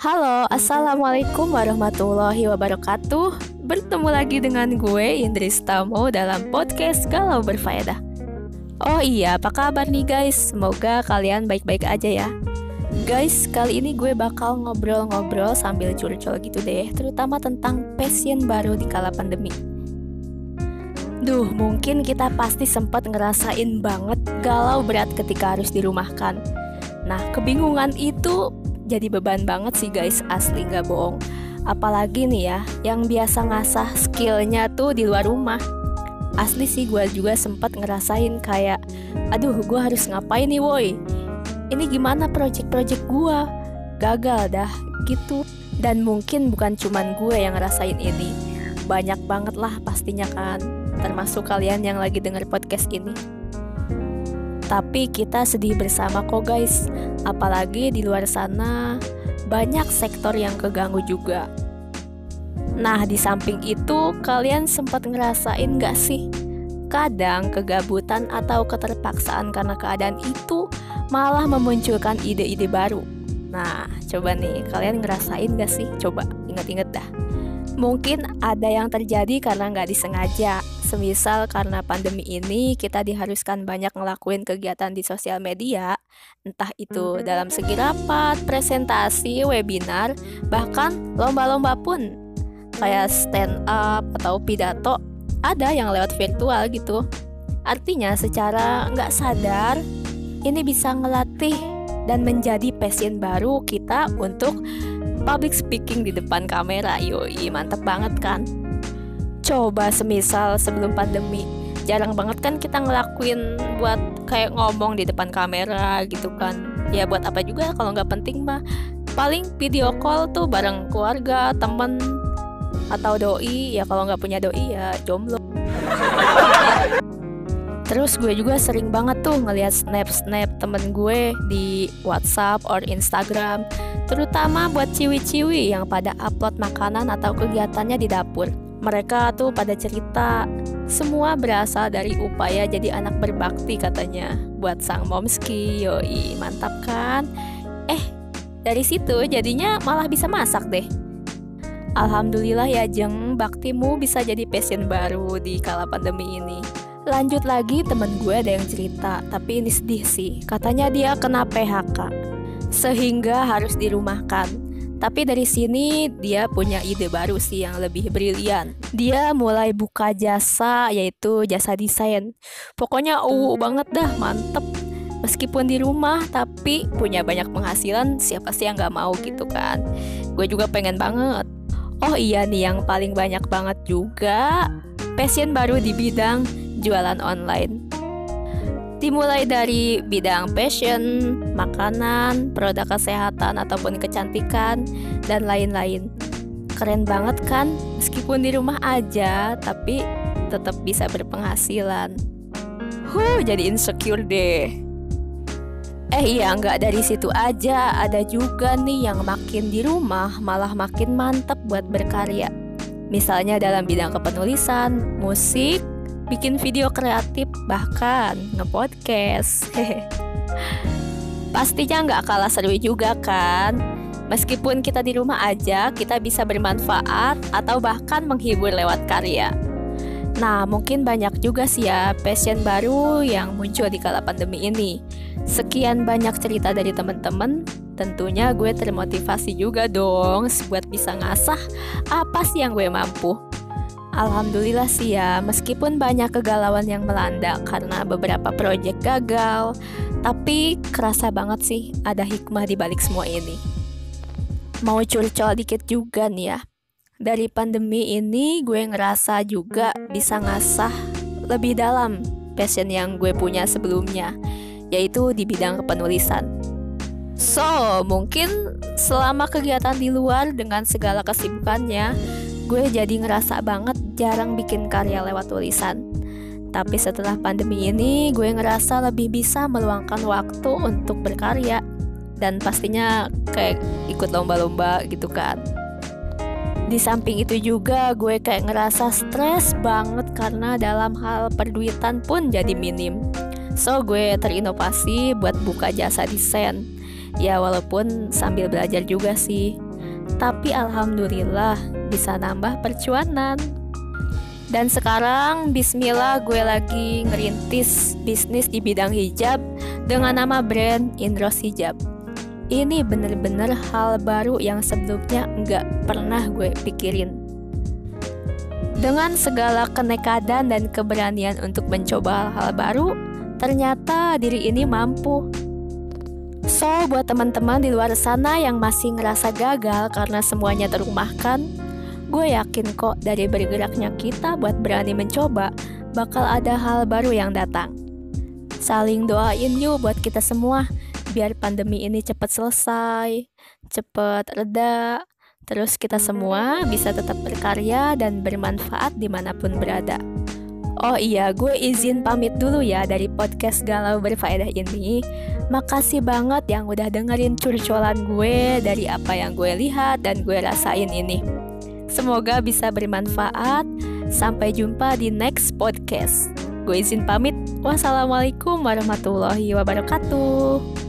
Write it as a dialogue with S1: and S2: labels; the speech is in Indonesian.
S1: Halo, Assalamualaikum warahmatullahi wabarakatuh. Bertemu lagi dengan gue Indris Tamo dalam podcast Galau Berfaedah. Oh iya, apa kabar nih guys? Semoga kalian baik-baik aja ya. Guys, kali ini gue bakal ngobrol-ngobrol sambil curcol gitu deh Terutama tentang passion baru di kala pandemi. Duh, mungkin kita pasti sempat ngerasain banget galau berat ketika harus dirumahkan. Nah, kebingungan itu jadi beban banget sih guys. Asli gak bohong. Apalagi nih ya yang biasa ngasah skillnya tuh di luar rumah. Asli sih gue juga sempat ngerasain kayak aduh gue harus ngapain nih woi? Ini gimana project-project gue gagal dah gitu. Dan mungkin bukan cuman gue yang ngerasain ini. Banyak banget lah pastinya kan termasuk kalian yang lagi denger podcast ini tapi kita sedih bersama kok guys. Apalagi di luar sana banyak sektor yang keganggu juga. Nah di samping itu kalian sempat ngerasain gak sih? Kadang kegabutan atau keterpaksaan karena keadaan itu malah memunculkan ide-ide baru. Nah coba nih kalian ngerasain gak sih? Coba inget-inget dah. Mungkin ada yang terjadi karena nggak disengaja Semisal karena pandemi ini kita diharuskan banyak ngelakuin kegiatan di sosial media, entah itu dalam segi rapat, presentasi, webinar, bahkan lomba-lomba pun kayak stand up atau pidato ada yang lewat virtual gitu. Artinya secara nggak sadar ini bisa ngelatih dan menjadi passion baru kita untuk public speaking di depan kamera. Yoi, mantep banget kan? Coba semisal sebelum pandemi. Jarang banget kan kita ngelakuin buat kayak ngomong di depan kamera gitu kan. Ya buat apa juga kalau nggak penting mah. Paling video call tuh bareng keluarga temen atau doi. Ya kalau nggak punya doi ya jomblo. Terus gue juga sering banget tuh ngeliat snap-snap temen gue di WhatsApp or Instagram. Terutama buat ciwi-ciwi yang pada upload makanan atau kegiatannya di dapur mereka tuh pada cerita semua berasal dari upaya jadi anak berbakti katanya buat sang momski yoi mantap kan eh dari situ jadinya malah bisa masak deh Alhamdulillah ya Jeng, baktimu bisa jadi passion baru di kala pandemi ini. Lanjut lagi temen gue ada yang cerita, tapi ini sedih sih. Katanya dia kena PHK, sehingga harus dirumahkan. Tapi dari sini dia punya ide baru sih yang lebih brilian. Dia mulai buka jasa yaitu jasa desain. Pokoknya uh banget dah, mantep. Meskipun di rumah tapi punya banyak penghasilan, siapa sih yang gak mau gitu kan? Gue juga pengen banget. Oh iya nih yang paling banyak banget juga passion baru di bidang jualan online dimulai dari bidang fashion, makanan, produk kesehatan ataupun kecantikan, dan lain-lain. Keren banget kan? Meskipun di rumah aja, tapi tetap bisa berpenghasilan. Huh, jadi insecure deh. Eh iya, nggak dari situ aja. Ada juga nih yang makin di rumah malah makin mantep buat berkarya. Misalnya dalam bidang kepenulisan, musik, bikin video kreatif, bahkan ngepodcast. Pastinya nggak kalah seru juga kan? Meskipun kita di rumah aja, kita bisa bermanfaat atau bahkan menghibur lewat karya. Nah, mungkin banyak juga sih ya passion baru yang muncul di kala pandemi ini. Sekian banyak cerita dari teman-teman, tentunya gue termotivasi juga dong buat bisa ngasah apa sih yang gue mampu. Alhamdulillah sih ya, meskipun banyak kegalauan yang melanda karena beberapa proyek gagal, tapi kerasa banget sih ada hikmah di balik semua ini. Mau curcol dikit juga nih ya. Dari pandemi ini gue ngerasa juga bisa ngasah lebih dalam passion yang gue punya sebelumnya, yaitu di bidang kepenulisan. So, mungkin selama kegiatan di luar dengan segala kesibukannya, gue jadi ngerasa banget jarang bikin karya lewat tulisan. Tapi setelah pandemi ini, gue ngerasa lebih bisa meluangkan waktu untuk berkarya dan pastinya kayak ikut lomba-lomba gitu kan. Di samping itu juga gue kayak ngerasa stres banget karena dalam hal perduitan pun jadi minim. So gue terinovasi buat buka jasa desain. Ya walaupun sambil belajar juga sih Tapi alhamdulillah bisa nambah percuanan. Dan sekarang bismillah gue lagi ngerintis bisnis di bidang hijab dengan nama brand Indros Hijab. Ini bener-bener hal baru yang sebelumnya nggak pernah gue pikirin. Dengan segala kenekadan dan keberanian untuk mencoba hal-hal baru, ternyata diri ini mampu. So, buat teman-teman di luar sana yang masih ngerasa gagal karena semuanya terumahkan, gue yakin kok dari bergeraknya kita buat berani mencoba, bakal ada hal baru yang datang. Saling doain yuk buat kita semua, biar pandemi ini cepat selesai, cepat reda, terus kita semua bisa tetap berkarya dan bermanfaat di mana pun berada. Oh iya, gue izin pamit dulu ya dari podcast Galau Berfaedah ini. Makasih banget yang udah dengerin curcolan gue dari apa yang gue lihat dan gue rasain ini. Semoga bisa bermanfaat. Sampai jumpa di next podcast. Gue izin pamit. Wassalamualaikum warahmatullahi wabarakatuh.